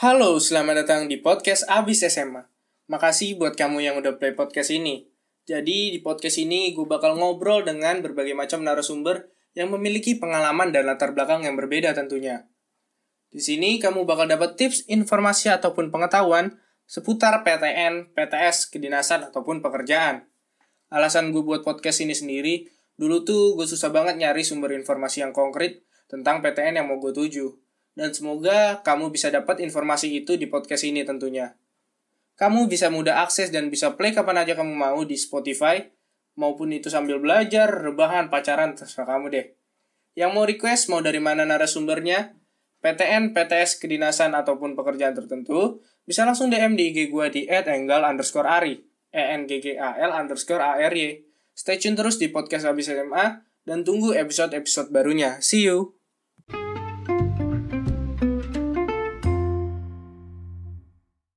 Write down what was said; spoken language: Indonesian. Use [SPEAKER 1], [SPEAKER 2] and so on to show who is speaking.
[SPEAKER 1] Halo, selamat datang di podcast Abis SMA. Makasih buat kamu yang udah play podcast ini. Jadi di podcast ini gue bakal ngobrol dengan berbagai macam narasumber yang memiliki pengalaman dan latar belakang yang berbeda tentunya. Di sini kamu bakal dapat tips, informasi ataupun pengetahuan seputar PTN, PTS, kedinasan ataupun pekerjaan. Alasan gue buat podcast ini sendiri, dulu tuh gue susah banget nyari sumber informasi yang konkret tentang PTN yang mau gue tuju. Dan semoga kamu bisa dapat informasi itu di podcast ini tentunya. Kamu bisa mudah akses dan bisa play kapan aja kamu mau di Spotify, maupun itu sambil belajar, rebahan, pacaran, terserah kamu deh. Yang mau request, mau dari mana narasumbernya, PTN, PTS, kedinasan, ataupun pekerjaan tertentu, bisa langsung DM di IG gue di @enggal underscore ari, e n g g a l underscore a r y. Stay tune terus di podcast Abis SMA, dan tunggu episode-episode barunya. See you!